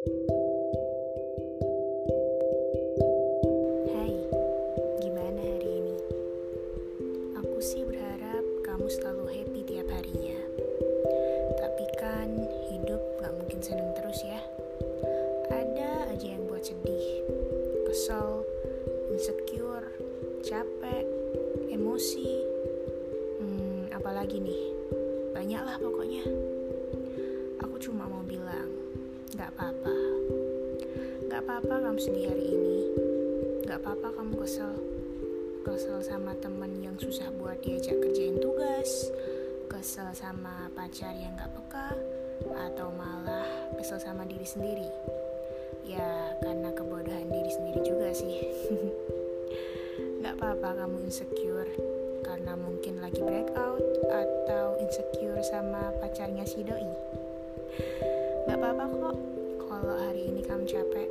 Hai, gimana hari ini? Aku sih berharap kamu selalu happy tiap harinya. Tapi kan hidup gak mungkin seneng terus ya. Ada aja yang buat sedih, kesel, insecure, capek, emosi. Hmm, apalagi nih? Banyak lah pokoknya. Aku cuma mau gak apa-apa. Gak apa-apa kamu sedih hari ini. Gak apa-apa kamu kesel. Kesel sama temen yang susah buat diajak kerjain tugas. Kesel sama pacar yang gak peka. Atau malah kesel sama diri sendiri. Ya, karena kebodohan diri sendiri juga sih. gak apa-apa kamu insecure. Karena mungkin lagi breakout atau insecure sama pacarnya si doi. Gak apa-apa kok kalau hari ini kamu capek.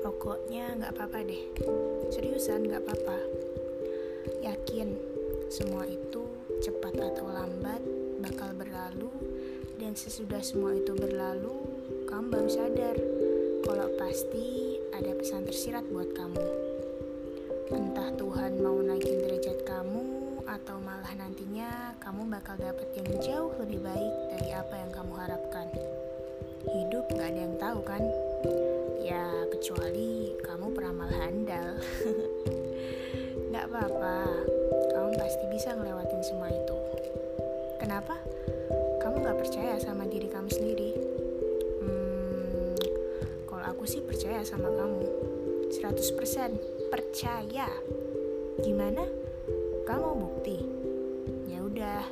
Pokoknya gak apa-apa deh. Seriusan gak apa-apa. Yakin semua itu cepat atau lambat bakal berlalu dan sesudah semua itu berlalu kamu baru sadar kalau pasti ada pesan tersirat buat kamu. Entah Tuhan mau naikin derajat kamu atau malah nantinya kamu bakal dapet yang jauh lebih baik dari apa yang kamu harapkan. Hidup gak ada yang tahu kan? Ya kecuali kamu peramal handal. gak apa-apa, kamu pasti bisa ngelewatin semua itu. Kenapa? Kamu gak percaya sama diri kamu sendiri? Hmm, kalau aku sih percaya sama kamu. 100% percaya. Gimana? Kamu bukti? Ya udah,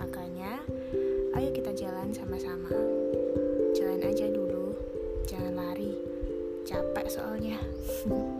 makanya ayo kita jalan sama-sama. Aja dulu, jangan lari. Capek soalnya.